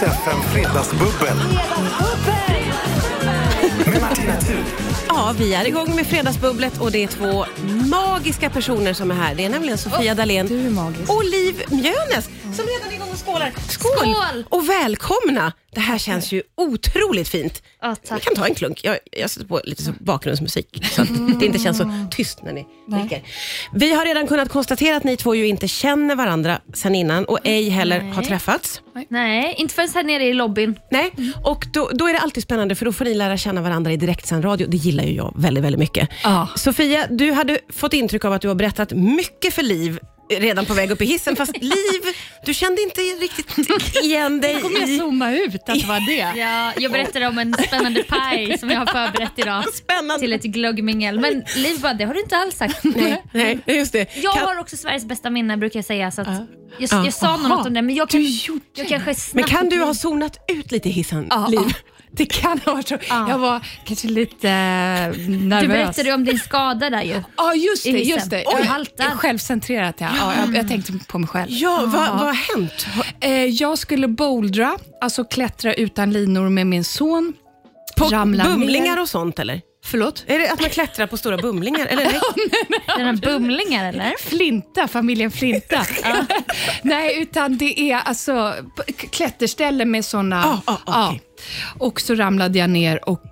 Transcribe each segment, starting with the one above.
Riks FM Fredagsbubbel. Med Martina Thun. Ja, vi är igång med Fredagsbubblet och det är två magiska personer som är här. Det är nämligen Sofia Dalén du är magisk. och Liv Mjönes som redan skålar. Skål! Skål! Och välkomna! Det här känns ju otroligt fint. Ja, Vi kan ta en klunk. Jag, jag sätter på lite så bakgrundsmusik så att det inte känns så tyst när ni dricker. Vi har redan kunnat konstatera att ni två ju inte känner varandra sen innan och ej heller har träffats. Nej, inte förrän här nere i lobbyn. Nej, och då, då är det alltid spännande för då får ni lära känna varandra i direktsänd radio. Det gillar ju jag väldigt, väldigt mycket. Ja. Sofia, du hade fått intryck av att du har berättat mycket för Liv redan på väg upp i hissen, fast Liv, du kände inte riktigt igen dig kommer jag zooma ut att det var det. Ja, jag berättade om en spännande paj som jag har förberett idag Spännande. till ett glöggmingel. Men Liv bara, det har du inte alls sagt. Nej, nej, just det. Jag Kan- har också Sveriges bästa minne brukar jag säga. Så att jag, Ja. jag sa nog något om det, men jag kan, Du gjorde jag kanske snabbt... Men kan du ha zonat ut lite i hissen, Ja, Liv? Ja, det kan ha varit så. Jag var kanske lite eh, nervös. Du berättade om din skada där ju. Ja, just det. Just det. Oj. Självcentrerat, ja. ja jag, jag tänkte på mig själv. Ja, vad, vad har hänt? Eh, jag skulle bouldra, alltså klättra utan linor med min son. På Ramla bumlingar ner. och sånt eller? Förlåt? Är det att man klättrar på stora bumlingar? Eller? nej? Den här bumlingar eller? Flinta, familjen Flinta. Nej, utan det är alltså p- k- klätterställe med såna... Ah, ah, okej. Och så ramlade jag ner och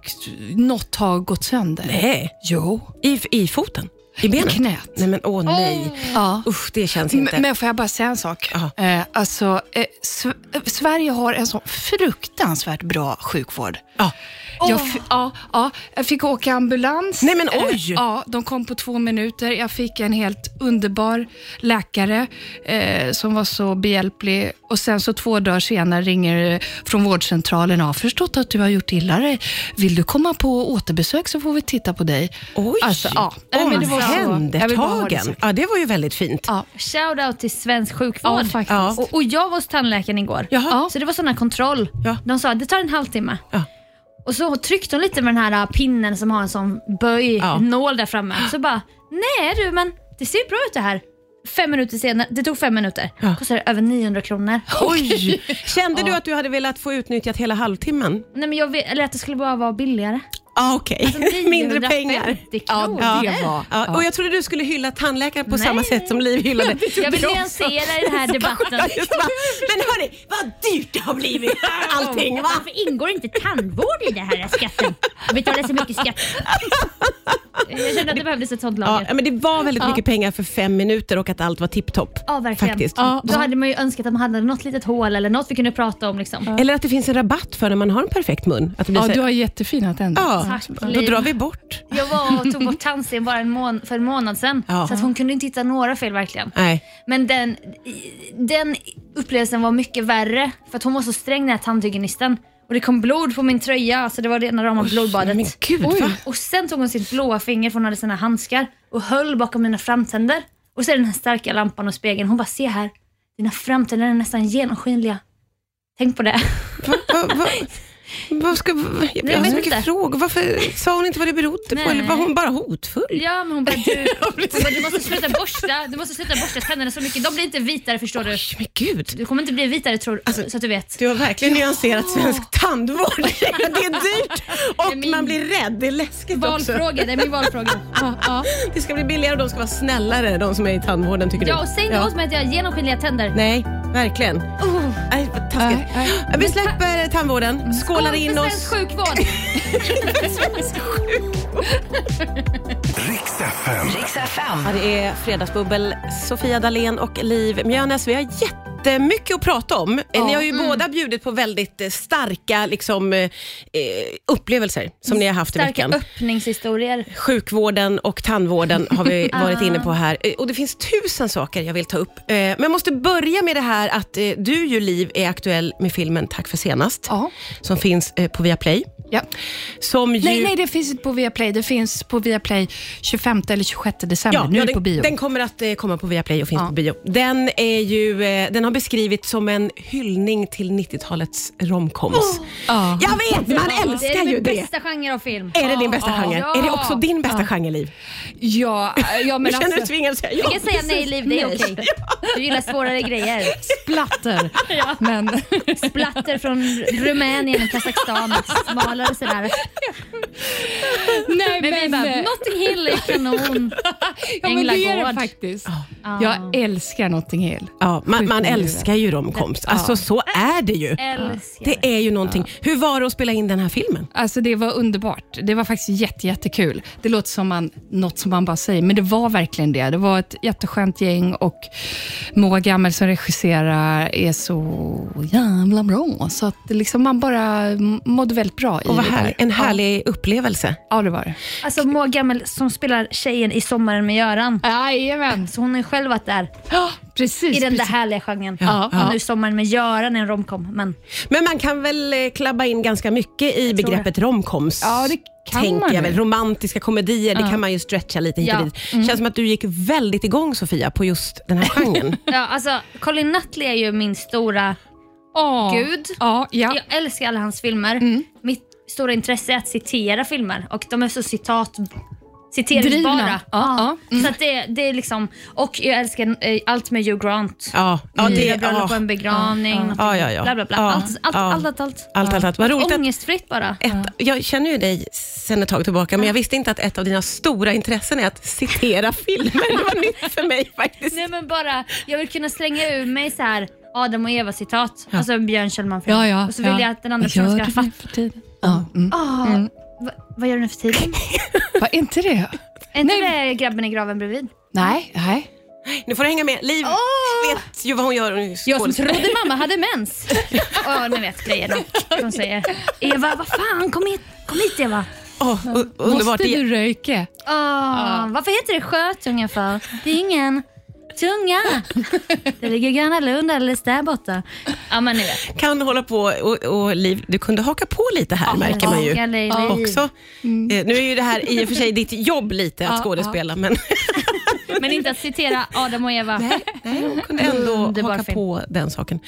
något har gått sönder. Nej, Jo. i, i foten? I benet? knät. Nej men åh nej. Ja. Usch, det känns inte. Men, men får jag bara säga en sak? Ja. Eh, alltså, eh, eh, Sverige har en så fruktansvärt bra sjukvård. Ja. Jag, f- ja, ja, jag fick åka ambulans. Nej, men Eh, oj! ja, de kom på två minuter. Jag fick en helt underbar läkare eh, som var så behjälplig. Och sen så två dagar senare ringer eh, från vårdcentralen. Jag har förstått att du har gjort illa dig. Vill du komma på återbesök så får vi titta på dig. Oj, Alltså, ja. Nej, men det var jag omhändertagen. Ja, det var ju väldigt fint. Ja. Shout out till svensk sjukvård. Ja, faktiskt. Ja. Och, och jag var hos tandläkaren igår. Jaha. Så det var sån här kontroll. Ja. De sa att det tar en halvtimme. Ja. Och så tryckte de lite med den här äh, pinnen som har en sån böj, Ja. nål där framme. Så bara, nej du men det ser bra ut det här. Fem minuter senare, det tog fem minuter. Ja. Kostade över 900 kronor. Oj! Kände du att du hade velat få utnyttjat hela halvtimmen? Nej, men jag vet, eller att det skulle bara vara billigare. Ah, Okej, Alltså, mindre 950 pengar. kronor. Ja, det var... Ja, och jag trodde du skulle hylla tandläkaren på Nej. samma sätt som Liv hyllade. Jag vill nyansera i den här debatten. Ja. Men hörni, vad dyrt det har blivit allting va? Varför ingår inte tandvård i det här skatten? Jag betalar så mycket skatt. Jag kände att det behövdes ett sånt lager. Ja, men det var väldigt mycket pengar för fem minuter och att allt var tipptopp. Ja, verkligen. Faktiskt. Ja. Då hade man ju önskat att man hade något litet hål eller något vi kunde prata om. Liksom. Eller att det finns en rabatt för när man har en perfekt mun. Att det blir Ja, så, du har jättefina tänder. ja, Tack, då drar vi bort. Jag var och tog bort tandsten bara en mån- för en månad sedan. Ja. Så att hon kunde inte hitta några fel verkligen. Nej. Men den, den upplevelsen var mycket värre för att hon var så sträng den här tandhygienisten. Och det kom blod på min tröja, alltså det var rena rama blodbadet. Men gud, va? Och sen tog hon sitt blåa finger, för hon hade sina handskar, och höll bakom mina framtänder. Och så är den här starka lampan och spegeln. Hon bara, se här, dina framtänder är nästan genomskinliga. Tänk på det. Va, va, va, vad ska, jag Nej, har så mycket frågor. Varför sa hon inte vad det berodde på? Nej. Eller var hon bara hotfull? Ja, men hon bara, du, hon bara, du måste sluta borsta, du måste sluta borsta tänderna så mycket. De blir inte vitare förstår du. Men gud. Du kommer inte bli vitare tror, så att du vet. Du har verkligen nyanserat svensk tandvård. det är dyrt och min- man blir rädd. Det är läskigt också. Valfråga, det är min valfråga. Ja, ja. Det ska bli billigare och de ska vara snällare, de som är i tandvården tycker Ja, du? och säg inte åt mig att jag har genomskinliga tänder. Nej, verkligen. Oh. Nej, vad taskigt. Nej, Vi släpper tandvården, skålar Skål in oss. svensk sjukvård. Riks FM. Riks FM. Ja, det är Fredagsbubbel, Sofia Dalén och Liv Mjönes. Vi har jättemycket att prata om. Ni har ju båda bjudit på väldigt eh, starka liksom, eh, eh, upplevelser som ni har haft i Starka veckan. öppningshistorier. Sjukvården och tandvården har vi varit inne på här. Eh, Och Det finns tusen saker jag vill ta upp. Eh, Men jag måste börja med det här att eh, du ju Liv är aktuell med filmen Tack för senast. Ja. Som finns eh, på Viaplay. Ja. Som ju... Nej, nej, det finns inte på Viaplay. Det finns på Viaplay 25 eller 26 december. Ja, nu ja, är det den, på bio. den kommer att eh, komma på Viaplay och finns Ja. på bio. Den, är ju, eh, den har beskrivits som en hyllning till 90-talets romcoms. Ja. Jag vet, man Det älskar är ju min det. bästa genre av film. Är det din bästa Ja. genre? Ja. Är det också din bästa genre, Liv? Ja, ja, men känner du alltså, tvingad att säga ja. kan säga nej Liv, det är Nej. okej. Du gillar svårare grejer. splatter. Men, Splatter från Rumänien och Kazakstan. Smalare sådär. nej, Men vi bara, eh, Notting Hill är kanon. ja, men det är det faktiskt. Ja. Jag älskar Notting Hill. Ja, man, man älskar ju romcoms. Alltså så är det ju. Älskar Det är ju någonting. Hur var det att spela in den här filmen? Alltså det var underbart. Det var faktiskt jätte, jättekul. Det låter som man, något som man bara säger, men det var verkligen det. Det var ett jätteskönt gäng och Moa Gammel som regisserar är så jävla bra. Så att liksom man bara mådde väldigt bra i Och vad där. här, en härlig upplevelse. Ja, ja, det var det. Alltså Moa Gammel som spelar tjejen i Sommaren med Göran. Jajamän. Så hon har ju själv varit där Ja, precis. i den där precis. härliga genren. Ja, Och ja. nu Sommaren med Göran är en romcom. Men Men man kan väl eh, klabba in ganska mycket i begreppet romcoms. Ja, det kan tänker man jag ju. väl. Romantiska komedier, det kan man ju stretcha lite hit och Ja. dit. Känns som att du gick väldigt igång Sofia på just den här genren. ja, alltså, Colin Nutley är ju min stora Åh. gud. Ja, ja. Jag älskar alla hans filmer. Mitt stora intresse är att citera filmer och de är så citat. Drivna. Ja, ja. Så att det, det är liksom, och jag älskar eh, allt med Hugh Grant. Ja, ja, det, bröllop ja. och en begravning. någonting. Ja, ja, ja. Bla, bla, bla. Ja, Allt, allt, allt, allt, allt. Allt, allt, allt. Vad roligt Ångestfritt bara. ett, jag känner ju dig sen ett tag tillbaka, men jag visste inte att ett av dina stora intressen är att citera filmer. Det var nytt för mig faktiskt. Nej men bara, jag vill kunna slänga ur mig så här Adam och Eva citat, alltså Björn Kjellman film. Ja, ja, Och så vill ja. jag att den andra personen ska fatta. Tiden? Ja. Mm. Ah, va, vad gör du nu för tiden? Vad är inte det? Är inte det grabben i graven bredvid? Nej, nej. Nu får du hänga med. Liv vet ju vad hon gör. Hon Jag som trodde mamma hade mens. Ja, ni vet grejerna. De säger Eva, vad fan, kom hit, kom hit Eva. U- underbart. Måste du röka? Åh, Varför heter det sjötunga för? Det är ingen tunga. Det ligger Gröna Lund alldeles där borta. Ja men vet. kan hålla på och, och Liv, du kunde haka på lite här märker man ju. Liv. Också. Eh, nu är ju det här i och för sig ditt jobb lite att Ja, skådespela, men Men inte att citera Adam och Eva. nej, hon kunde ändå Underbar haka film. på den saken.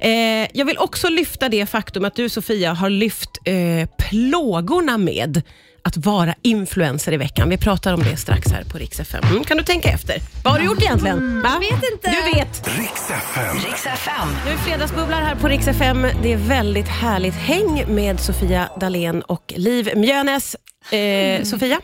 Eh, jag vill också lyfta det faktum att du Sofia har lyft eh, plågorna med att vara influencer i veckan. Vi pratar om det strax här på Rix FM. Mm, kan du tänka efter? Vad har du gjort egentligen? Va? jag vet inte. Du vet. Riks FM. Riks FM. Nu är fredagsbubblar här på Rix FM. Det är väldigt härligt häng med Sofia Dalén och Liv Mjönes. Eh, Sofia,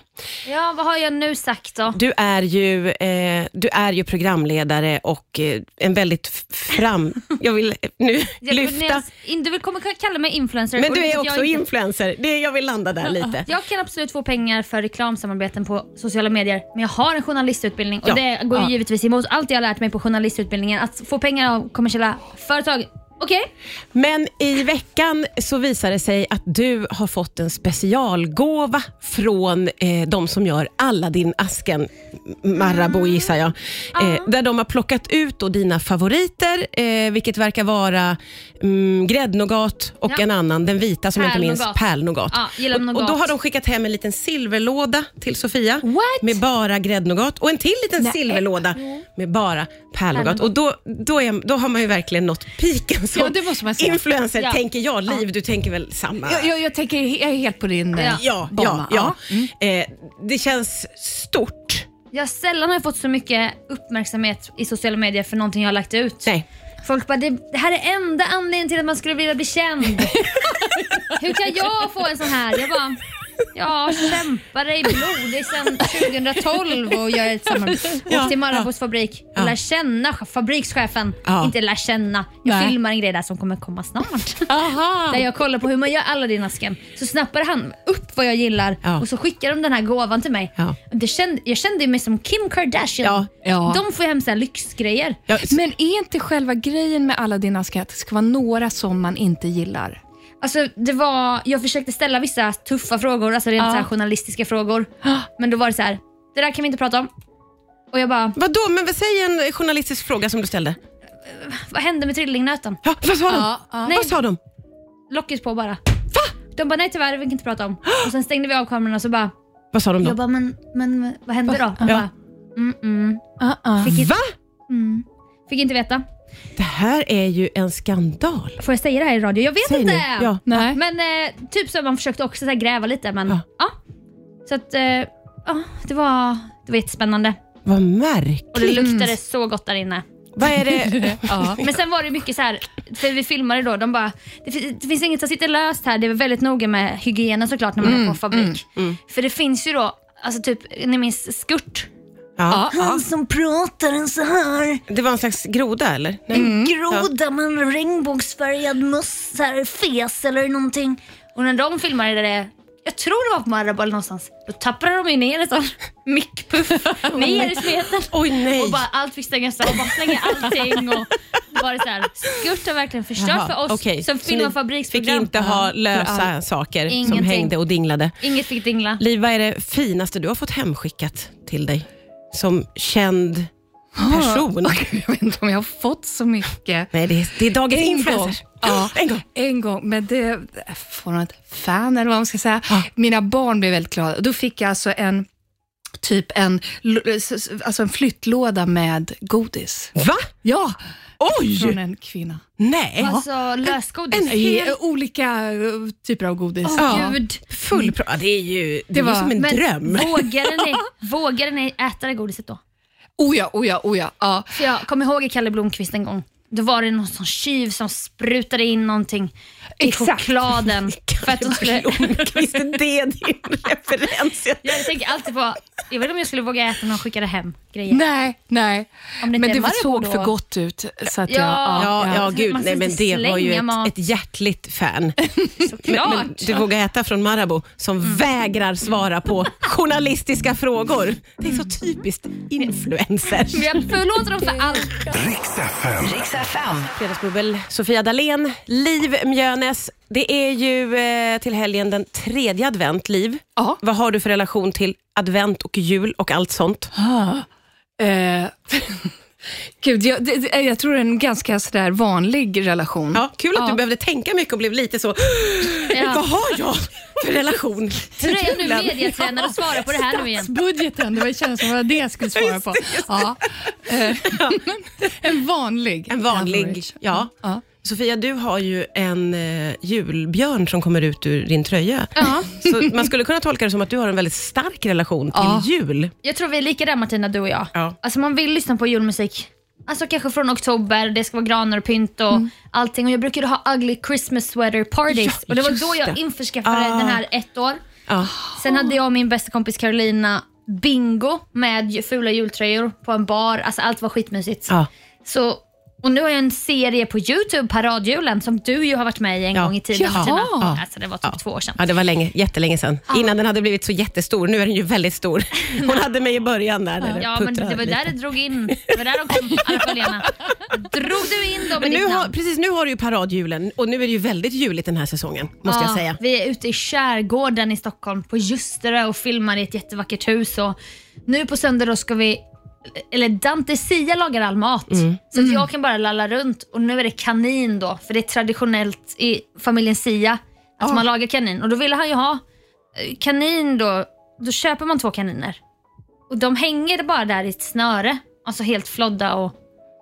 Ja, vad har jag nu sagt då? du är ju, eh, du är ju programledare och eh, en väldigt fram... Jag vill nu lyfta... Du vill komma kalla mig influencer. Men du är också jag influencer. Det, jag vill landa där lite. Jag kan absolut få pengar för reklamsamarbeten på sociala medier, men jag har en journalistutbildning och Ja. det går ju Ja. givetvis emot allt jag har lärt mig på journalistutbildningen. Att få pengar av kommersiella företag, okej? Men i veckan så visar det sig att du har fått en specialgåva från eh, de som gör Aladdin-asken, Marabou gissar jag. Eh, där de har plockat ut då dina favoriter, eh, vilket verkar vara mm, gräddnougat och Ja. en annan, den vita som jag inte minns, Pärlnougat. Ja, och, och då har de skickat hem en liten silverlåda till Sofia What? med bara gräddnougat och en till liten silverlåda med bara pärlnougat. Och då, då, är, då har man ju verkligen nått piken som Ja, det måste man säga. influencer, Ja. tänker jag. Liv, du tänker väl samma? Jag, jag, jag tänker jag är helt på din eh, Ja. Ja, ja, bana. ja. Eh, det känns stort. Jag sällan har jag fått så mycket uppmärksamhet i sociala medier för någonting jag har lagt ut. Nej. Folk bara, det, det här är enda anledningen till att man skulle vilja bli känd. Hur kan jag få en sån här? Jag bara, ja kämpa dig blodig sedan 2012 och gör ett samarbete. Ja, Åk till Marabous fabrik och Ja. lär känna fabrikschefen. Ja. Inte lär känna. Jag Nej. filmar en grej där som kommer komma snart. Aha. Där jag kollar på hur man gör Aladdin-asken. Så snappar han upp vad jag gillar Ja. och så skickar de den här gåvan till mig. Ja. Det kände, jag kände mig som Kim Kardashian. Ja. Ja. De får hem så här lyxgrejer. Men är inte själva grejen med alla dina askar att det ska vara några som man inte gillar? Alltså, det var, jag försökte ställa vissa tuffa frågor, alltså rent Ja. så här journalistiska frågor. Men då var det så här, det där kan vi inte prata om. Och jag bara, Vadå, men vad säg en journalistisk fråga som du ställde. vad hände med trillingnöten? Ja, vad sa de? Ja, ja. Nej. Vad sa de? Locket på bara. de bara nej tyvärr, vi inte prata om. Och sen stängde vi av kamerorna och så bara, Vad sa de jag då? bara men, men vad hände då? Hon Ja. bara, mm, mm. Uh-uh. Fick, inte, Va? mm. Fick inte veta. Det här är ju en skandal. Får jag säga det här i radio? Jag vet Säg inte! nu. Ja. Nej. Men eh, typ så man försökte också så här gräva lite men Ja. ja. Så att, eh, ja, det var, det var jättespännande. Vad Och det märkligt. luktade så gott där inne. Vad är det? Ja. Men sen var det mycket så här, för vi filmade då, de bara, det, det finns inget som sitter löst här. Det är väldigt noga med hygienen såklart när man är på fabrik. För det finns ju då, alltså typ, ni minns Skurt? Ja. Han som pratar en så här Det var en slags groda eller? Nej. Mm. groda med en regnbågsfärgad möss, här, fes eller någonting. Och när de filmade det, jag tror det var på Marabou någonstans, då tappade de ju ner en sån mickpuff ner i smeten. Oj nej. Och bara allt fick stängas av, bara slänga allting och bara så här. Skurt har verkligen förstört Jaha, för oss okej. som Så filmar ni fabriksprogram. Fick inte ha lösa saker som Ingenting. hängde och dinglade. Inget fick dingla. Liv, vad är det finaste du har fått hemskickat till dig? Som känd person? Jag vet inte om jag har fått så mycket. Nej, det är, det är dagens En gång. influencer. Ja, En gång. En gång, men det från ett fan eller vad man ska säga. Ja. Mina barn blev väldigt glada. Då fick jag alltså en typ en, alltså en flyttlåda med godis. Va? Ja, Oj! från en kvinna. Nej. Alltså lösgodis. en- I Helt- olika eh, typer av godis. Åh Ja. gud. Full pro- Det är ju, det Det var- som en Men dröm. vågade ni, vågade ni äta det godiset då? Oh ja, oh ja, oh ja. ja. För jag kommer ihåg i Kalle Blomqvist en gång. Då var det någon sån tjuv som sprutade in någonting i Exakt. chokladen. för att de skulle... Är det din referens? Jag tänker alltid på, jag vet inte om jag skulle våga äta när de skickade hem grejer. Nej, nej. Det men är det såg då. för gott ut. Så att Ja. jag, Ja, ja, gud. Man ska Nej, men det var ju ett, mat. ett hjärtligt fan. Såklart. Men du vågar äta från Marabou som Mm. vägrar svara på journalistiska frågor. Det är så typiskt influencers. Men jag förlåter dem för allt. Riks FM. Fredagsbubbel, Sofia Dalén, Liv Mjönes. Det är ju eh, till helgen den tredje advent, Liv. Ja. Vad har du för relation till advent och jul och allt sånt? Eh, Gud, jag, det, jag tror det är en ganska sådär vanlig relation. Ja, kul att Ja. du behövde tänka mycket och blev lite så, Ja. vad har jag för relation Hur är jag nu medietränare och svara på det här nu igen? Budgeten, det var kändes som det var det jag skulle svara på. Ja. Eh, en vanlig. En vanlig, average. ja. Sofia, du har ju en eh, julbjörn som kommer ut ur din tröja. Ja. Så man skulle kunna tolka det som att du har en väldigt stark relation till Ja. jul. Jag tror vi är lika där Martina, du och jag. Ja. Alltså man vill lyssna på julmusik. Alltså kanske från oktober, det ska vara granar och pynt och Mm. allting. Och jag brukade ha ugly Christmas sweater parties. Ja, och det var just då jag det. införskaffade Ah. den här ett år. Ja. Sen hade jag och min bästa kompis Carolina bingo med ju- fula jultröjor på en bar. Alltså allt var skitmysigt. Ja. Så, och nu har jag en serie på Youtube, Paradjulen, som du ju har varit med i en Ja. gång i tiden. Jaha. Martina. Alltså, det var typ två år sedan. ja, det var länge, jättelänge sedan. Innan den hade blivit så jättestor. Nu är den ju väldigt stor. Hon hade mig i början där. när det Ja, men det puttrade var lite. där det drog in. Det var där de kom, alla följarna. Drog du in dem Men med nu ditt har, namn? precis nu har du ju paradjulen och nu är det ju väldigt juligt den här säsongen, måste jag Ja, säga. Vi är ute i skärgården i Stockholm, på Ljusterö och filmar i ett jättevackert hus. Och nu på söndag då ska vi, eller Dante Sia lagar all mat. Mm. Så att jag kan bara lalla runt och nu är det kanin då, för det är traditionellt i familjen Sia att man lagar kanin. Och då ville han ju ha eh, kanin då, då köper man två kaniner. Och de hänger bara där i ett snöre, alltså helt flodda och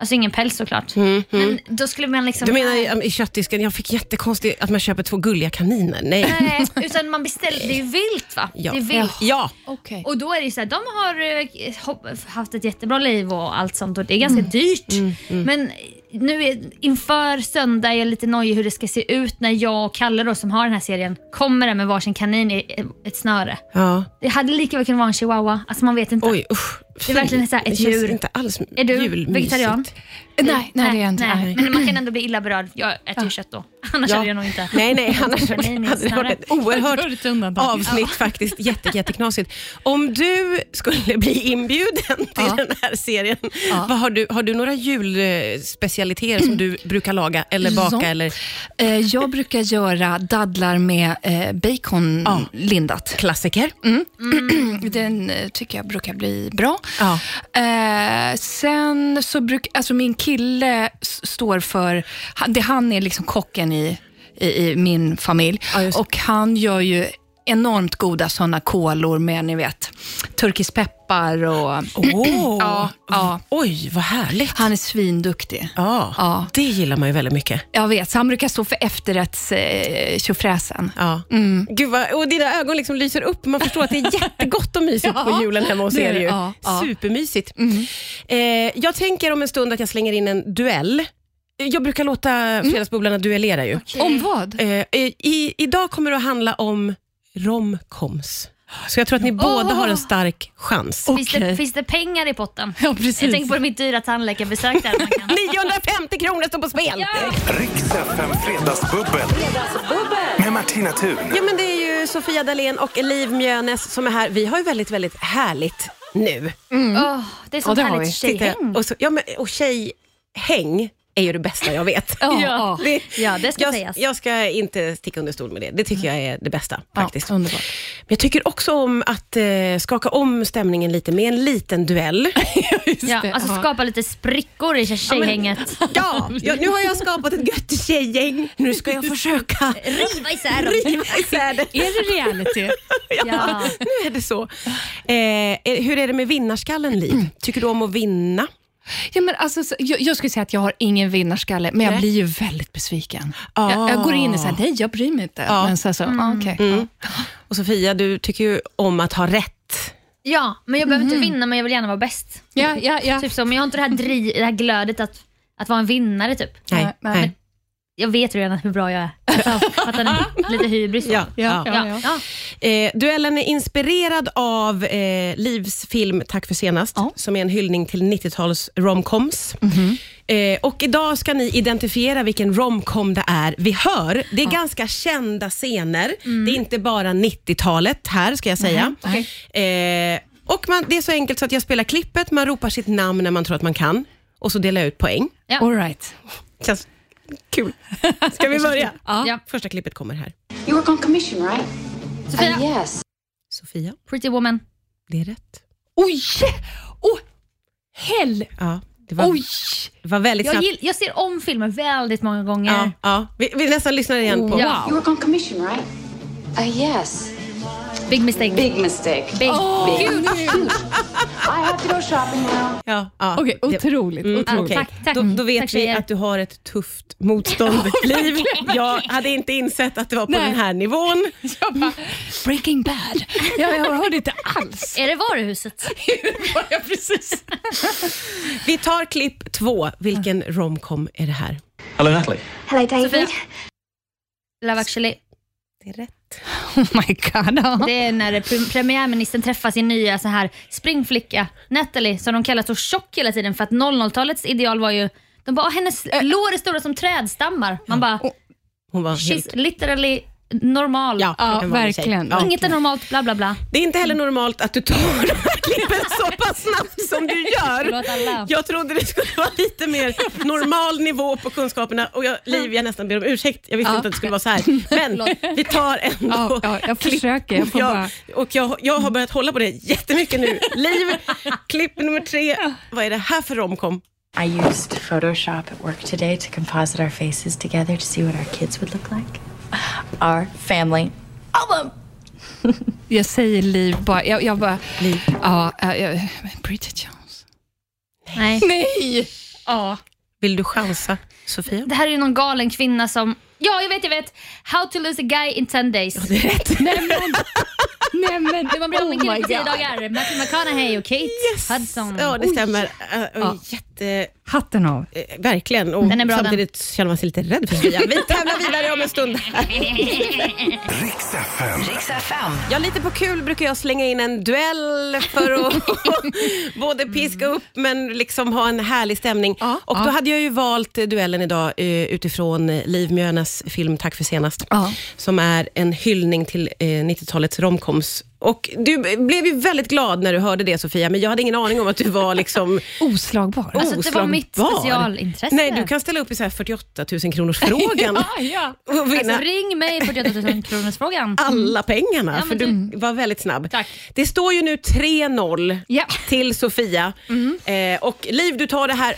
Alltså ingen päls såklart. Men då skulle man liksom... Mm, Du menar i, köttdisken, jag fick jättekonstigt att man köper två gulliga kaniner. Nej. Nej, utan man beställer, det är ju vilt va? Ja. Det är vilt. Ja, Okej. Och då är det ju så här, de har eh, haft ett jättebra liv och allt sånt och det är ganska dyrt. Men nu är, inför söndag är jag lite nojig hur det ska se ut när jag och Kalle då, som har den här serien kommer där med varsin kanin i ett snöre. ja. Det hade lika väl kunnat vara en chihuahua. Alltså man vet inte. Oj, usch. Det är verkligen så här ett djur. inte alls Är du julmysigt. vegetarian? Nej, nej, det är jag inte. Nej, men man kan ändå bli illa berörd. Jag äter ju kött då. Annars Ja. hade jag nog inte. Nej, nej, annars hade det varit ett oerhört avsnitt faktiskt. Jätte, jätteknasigt. Om du skulle bli inbjuden till Ja. den här serien, Ja. vad har, du, har du några julspecialiteter som du brukar laga eller baka? Ja. Eller Eh, jag brukar göra dadlar med eh, bacon Ja. lindat. klassiker? Den eh, tycker jag brukar bli bra. Ja. Eh, sen så brukar, alltså min kille står för, han- det han är liksom kocken i i, i min familj. Ja, och han gör ju enormt goda sådana kolor med, ni vet, turkisk peppar och... Åh, Ja, ja. Oj, vad härligt. Han är svinduktig. Ja, Ja. det gillar man ju väldigt mycket. Jag vet, så han brukar stå för efterrätts eh. Ja. Mm. Gud vad, och dina ögon liksom lyser upp. Man förstår att det är jättegott och mysigt Ja, på julen hemma hos det är er. Ju. Ja, ja. Supermysigt. Eh, jag tänker om en stund att jag slänger in en duell. Jag brukar låta Fredagsbubblarna duellera ju. Om vad? Eh, eh, i, idag kommer det att handla om romcoms. Så jag tror att ni båda har en stark chans. Finns, det, finns det pengar i potten? Ja, precis. Jag tänker på mitt dyra tandläkarbesök där. Man kan... 950 kronor står på spel! Ja. Riks FM Fredagsbubbel. Med Martina Thun. Ja, men det är ju Sofia Dalén och Liv Mjönes som är här. Vi har ju väldigt, väldigt härligt nu. Åh, det är sånt Ja, härligt tjejhäng. och, så, ja, men, och tjejhäng är ju det bästa jag vet. Ja, Ja. ja. Det, Ja, det ska jag, sägas. jag ska inte sticka under stol med det. Det tycker jag är det bästa faktiskt. Ja, underbart. Men jag tycker också om att eh, skaka om stämningen lite med en liten duell. Ja, det. alltså Ja. skapa lite sprickor i tjejhänget. Ja, ja, nu har jag skapat ett gött tjejgäng. Nu ska jag försöka Riva isär dem. riva isär det. Är det reality? Ja. Nu är det så. Eh, hur är det med vinnarskallen, Liv? Tycker du om att vinna? Ja, men alltså, så- jag, jag skulle säga att jag har ingen vinnarskalle, men jag Nej. blir ju väldigt besviken. Ah. Jag, jag går in och säger nej, jag bryr mig inte. Ja. Men så, så, ah, okej. Mm. Och Sofia, du tycker ju om att ha rätt. ja, men jag behöver inte vinna men jag vill gärna vara bäst. Ja, ja, ja. Typ så, men jag har inte det här, dri- det här glödet att, att vara en vinnare typ. Nej, Nej, nej. Jag vet redan hur bra jag är. Alltså, fattar ni? Lite hybris. Ja, ja. Ja. Ja, ja. Eh, duellen är inspirerad av eh, Livs film Tack för senast, Ja. som är en hyllning till 90-tals romcoms. Mhm. Eh, och idag ska ni identifiera vilken romcom det är vi hör. Det är ganska kända scener. Mm. Det är inte bara 90-talet här, ska jag säga. Nej. Eh, och man, det är så enkelt så att jag spelar klippet, man ropar sitt namn när man tror att man kan och så delar jag ut poäng. Ja. All right. Känns kul. Ska vi börja? Ja. Första klippet kommer här. You work on commission, right? Sofia, Uh, yes. Sofia, Pretty Woman. det är rätt. Oj! Oh, hell! Ja, det var, Oj! det var väldigt Jag, gill, jag ser om filmer väldigt många gånger. Ja, ja. Vi, vi nästan lyssnar igen på... Ja. You work on commission, right? Uh, yes. Big mistake. Big mistake. Big. I have to go shopping now. Ja, ja. Okej, Det- otroligt. Mm, otroligt. okej. Tack, tack. Då, då vet Tack, vi att du har ett tufft motståndsliv. Jag hade inte insett att det var på Nej. den här nivån. Jag bara, Breaking bad. Jag, jag hörde inte alls. Är det varuhuset? ja, precis. Vi tar klipp två. Vilken romcom är det här? Hello, Natalie. Hello, David. Sofia? Love actually. Det är rätt. Oh my god. Ja. Det är när pre- premiärministern träffar sin nya så här springflicka Natalie som de kallar så tjock hela tiden för att 00-talets ideal var ju de bara, "Ah, hennes lår är stora som trädstammar. Man bara, Hon var she's helt... literally normal. Ja, Ja, verkligen. Ja. Inget är normalt, bla bla bla. Det är inte heller normalt att du tar de här klippen så pass snabbt som du gör. Jag trodde det skulle vara lite mer normal nivå på kunskaperna och jag, Liv, jag nästan ber om ursäkt. Jag visste Ja. inte att det skulle vara så här. Men vi tar ändå Ja, ja, jag försöker. Jag bara... och jag, jag har börjat hålla på det jättemycket nu. Liv, klipp nummer tre. Vad är det här för romcom? I used Photoshop at work today to composite our faces together to see what our kids would look like. Our family album. Jag säger liv bara. Jag, jag bara... Liv. Ja, ja, ja, Bridget Jones. Nej. Nej! Ja. Vill du chansa, Sofia? Det här är ju någon galen kvinna som, ja jag vet, jag vet. How to lose a guy in 10 days. Det är rätt. Nej men... Nej men... Hur man blir av med en kille på 10 God. dagar. Matthew McConaughey och Kate Hudson. Ja, det stämmer. Uh, Ja. Jätte, Hatten av. eh, verkligen. Och Den är bra, samtidigt känner man sig lite rädd för Sofia. Vi tävlar vidare om en stund. Riks FM. Ja, lite på kul brukar jag slänga in en duell för att både piska upp men liksom ha en härlig stämning. Ja, och då ja. hade jag ju valt eh, duellen idag eh, utifrån eh, Liv Mjönes film Tack för senast. Ja. Som är en hyllning till eh, 90-talets romcoms. Och du blev ju väldigt glad när du hörde det Sofia, men jag hade ingen aning om att du var liksom Oslagbar. Alltså, det var mitt oslagbar. specialintresse. Nej, du kan ställa upp i så här 48 000 kronors frågan ja, ja. och vinna Alltså, ring mig 48 000 kronors frågan. alla pengarna, Ja, för men du var väldigt snabb. Tack. Det står ju nu 3-0 Ja. till Sofia. Eh, och Liv, du tar det här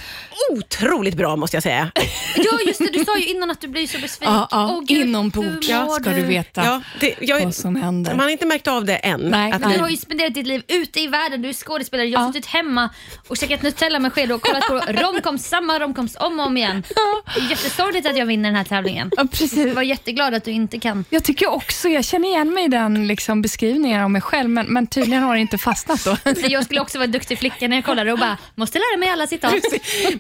otroligt bra måste jag säga. Ja, just det. Du sa ju innan att du blir så besviken. Ja, ja. Åh, Gud, Inombords hur mår ska du veta Ja, det, jag, vad som händer. man har inte märkt av det än. Nej, att nej. Du har ju spenderat ditt liv ute i världen, du är skådespelare. Jag har Ja. suttit hemma och käkat Nutella med sked och kollat på romcoms, samma romcoms om och om igen. Jättesorgligt att jag vinner den här tävlingen. Ja, precis. Jag var jätteglad att du inte kan. Jag tycker också, jag känner igen mig i den liksom, beskrivningen av mig själv, men, men tydligen har det inte fastnat då. Jag skulle också vara duktig flicka när jag kollade och bara, måste lära mig alla citat.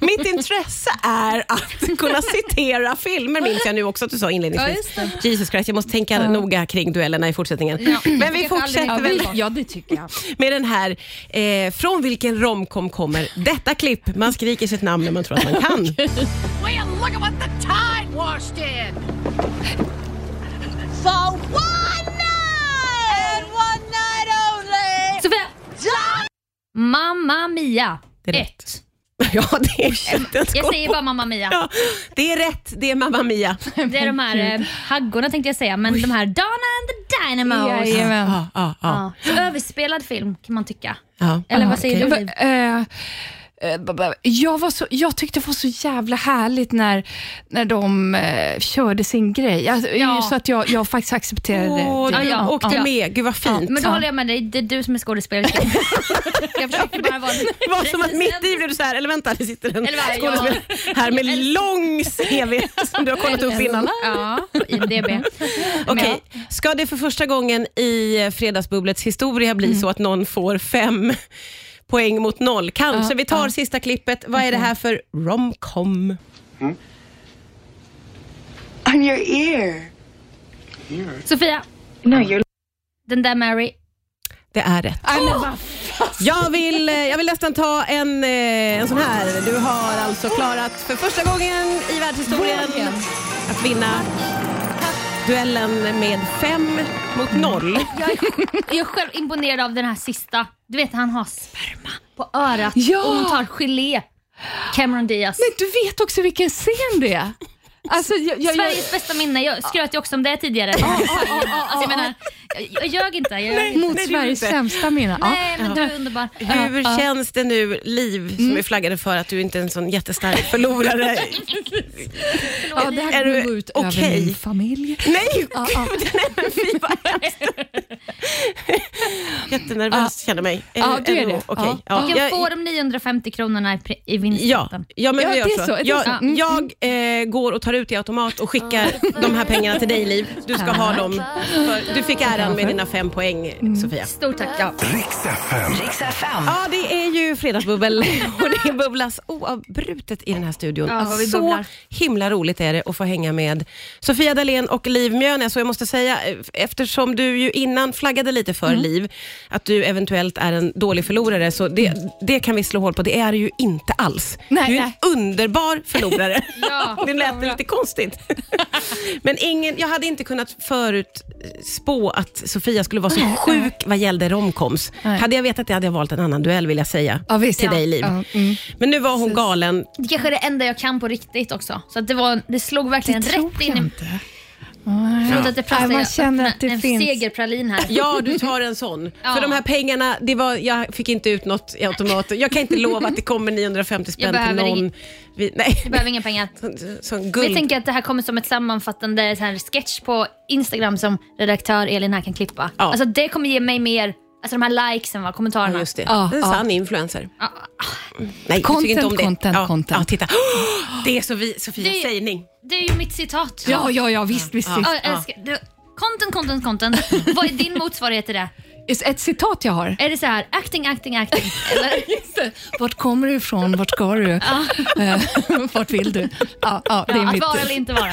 Mitt intresse är att kunna citera filmer, minns jag nu också att du sa inledningsvis. Ja, Jesus Christ, jag måste tänka noga kring duellerna i fortsättningen. Ja. Men vi fortsätter Ja, vi, ja, det tycker jag. med den här, eh, från vilken romcom kommer detta klipp? Man skriker sitt namn när man tror att man kan. Well, look at what the tide washed in. For one night and one night only. Sofia! Mamma Mia. Det är rätt. Ett. Ja, det är inte ens Jag säger bara Mamma Mia. Ja, det är rätt, det är Mamma Mia. Det är de här eh, haggorna tänkte jag säga, men de här Donna and the Dynamos. Jajamän. Ja, ja, ja. Ja. Så överspelad film kan man tycka. ja. Eller vad säger okej. du? Liv? Eh, jag, var så, jag tyckte det var så jävla härligt när, när de eh, körde sin grej. Alltså, Ja. Så att jag, jag faktiskt accepterade Åh, det. du Ja, åkte Ja. med, gud vad fint. Men då håller jag med dig, det är du som är skådespelerska. jag försöker bara vara Det var som att mitt i blev du så här, eller vänta, det sitter en skådespelare här med lång CV som du har kollat upp innan. Ja, IMDB. Okej, ska det för första gången i Fredagsbubblets historia bli så att någon får fem poäng mot noll? Kanske. Ja, Vi tar ja. sista klippet. Vad är det här för romcom? On your ear. Sofia, No, you're. den där Mary. Det är rätt. Jag vill, eh, jag vill nästan ta en, eh, en sån här. Du har alltså klarat för första gången i världshistorien att vinna duellen med fem mot noll. Jag är, jag är själv imponerad av den här sista. Du vet han har sperma på örat Ja. och hon tar gelé. Cameron Diaz. Men du vet också vilken scen det är. Alltså, jag, jag, jag, Sveriges bästa minne. Jag skröt ju också om det tidigare. alltså, jag menar, jag, jag ljög inte. Jag mot nej, Sveriges inte. sämsta minne. Ja. Nej, men du är underbar. Hur känns det nu, Liv, som är flaggade för att du inte är en sån jättestark förlorare? Ja, det Är här du kommer gå ut okej? över min familj. Nej, gud, nej men fy vad hemskt. Jättenervös känner mig. Ja, du är det. Okej. Ja. Ja. Du kan få de 950 kronorna i, i Ja, ja men Ja, det är så. så, Jag, så. Mm, jag eh, går och tar ut i automat och skickar de här pengarna till dig Liv. Du ska ha dem. För, du fick äran med dina fem poäng Sofia. Stort tack. Ja. Riks FM. Ja, det är ju fredagsbubbel och det bubblas oavbrutet i den här studion. Ja, Så bubblar. himla roligt är det att få hänga med Sofia Dalén och Liv Mjönes. Och jag måste säga, eh, eftersom du ju innan flaggade lite för Mm. Liv, att du eventuellt är en dålig förlorare, så det, det kan vi slå hål på. Det är du ju inte alls. Nej, du är nej. en underbar förlorare. Ja. det lät lite konstigt. Men ingen, jag hade inte kunnat förutspå att Sofia skulle vara så sjuk vad gällde romcoms. Nej. Hade jag vetat det hade jag valt en annan duell vill jag säga. Ja, visst. Till Ja. dig Liv. Ja, mm. Men nu var hon galen. Det kanske är det enda jag kan på riktigt också. Så att det, var, det slog verkligen Det tror rätt jag in i... inte. Förlåt att prasslar, Nej, man känner att det en finns- segerpralin här. Ja, du tar en sån. Ja. För de här pengarna, det var, jag fick inte ut något i automaten. Jag kan inte lova att det kommer 950 spänn till någon. Vi, nej, Du behöver inga pengar. sån, sån Vi guld. tänker att det här kommer som ett sammanfattande så här sketch på Instagram som redaktör Elin här kan klippa. Ja. Alltså det kommer ge mig mer, alltså de här likesen, va, kommentarerna. Ja, just det. Ja, en ja. sann influencer. Ja, Nej, Content, inte om det. content, ja, content. Ja, titta. Det är Sofie, Sofias Det- sägning. Det är ju mitt citat. Ja, ja, ja, visst. visst, Ja. visst. Ja, content, content, content. Vad är din motsvarighet till det? Ett citat jag har. Är det så här acting, acting, acting? Eller? Vart kommer du ifrån? Vart ska du? Eh, Vart vill du? Ja, ja, det är Ja, att mitt. vara eller inte vara.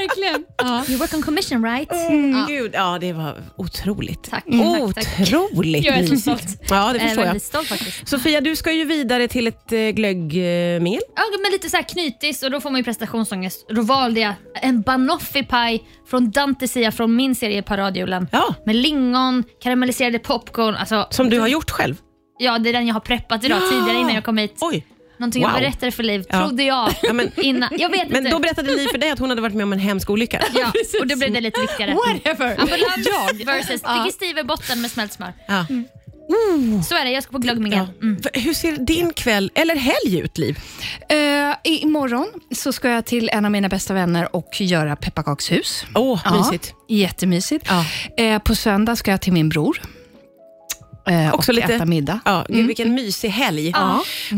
Verkligen. You work on commission right? Mm, Gud, ja, det var otroligt. Tack, tack. Otroligt Jag är så stolt. Ja, det förstår jag. stolt faktiskt. Sofia, du ska ju vidare till ett eh, glöggmingel. Ja, men lite så här knytis och då får man ju prestationsångest. Då valde jag en banoffee-paj från Dante Sia från min serie Paradjulen. Ja. Med lingon, karamelliserade popcorn. Alltså, Som du har gjort själv. Ja, det är den jag har preppat idag tidigare innan jag kom hit. Oj. Någonting Wow. jag berättade för Liv, Ja. trodde jag. Ja, men- innan. Jag vet Men inte. då berättade Liv för dig att hon hade varit med om en hemsk olycka. Ja, och då blev det lite viktigare. Whatever. Ambulans versus digestive botten med smält smör. Ja. Så är det, jag ska på glöggmingel. Mm. Hur ser din kväll eller helg ut, Liv? I- imorgon så ska jag till en av mina bästa vänner och göra pepparkakshus. Åh, mysigt. Jättemysigt. Ja. Eh, på söndag ska jag till min bror eh, Också och lite- äta middag. Ja, gud, vilken mysig helg.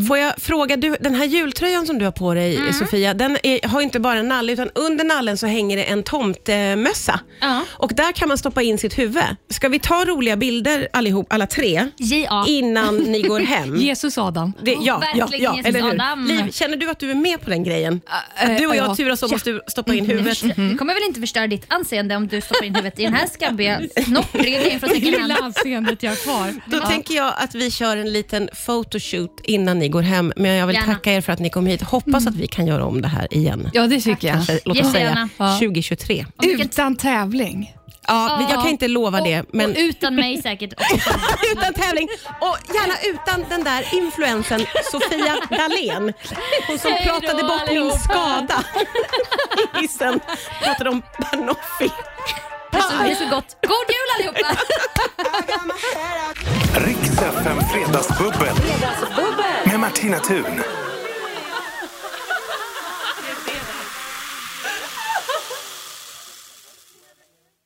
Får jag fråga, du, den här jultröjan som du har på dig, Sofia, den är, har inte bara en nalle, utan under nallen så hänger det en tomtemössa. Ja. Och där kan man stoppa in sitt huvud. Ska vi ta roliga bilder allihop, alla tre, Ja. innan ni går hem? Jesus Adam. Det, ja, ja, ja, eller hur? Adam. Liv, känner du att du är med på den grejen? äh, Att du och jag ja. turas om att stu- stoppa in huvudet? Det kommer väl inte förstöra ditt anseende om du stoppar in huvudet i den här skabbiga, snoppriga grejen från second hand. Lilla anseendet jag har kvar. Då tänker jag att vi kör en liten photoshoot innan ni går hem. Men jag vill Gärna. tacka er för att ni kom hit. Hoppas att vi kan göra om det här igen. Ja, det tycker jag. Kanske, låt oss säga Jättegärna. Ja. 2023. Och vilken- Utan tävling. Ja, jag kan inte lova det, men Och utan mig säkert också. utan tävling. Och gärna utan den där influensen Sofia Dalén. Hon som Hej då, pratade bort min allihopa. skada i hissen. Pratade om Banoffee. Det är så gott. God jul allihopa! Riks FM Fredagsbubbel. Med Martina Thun.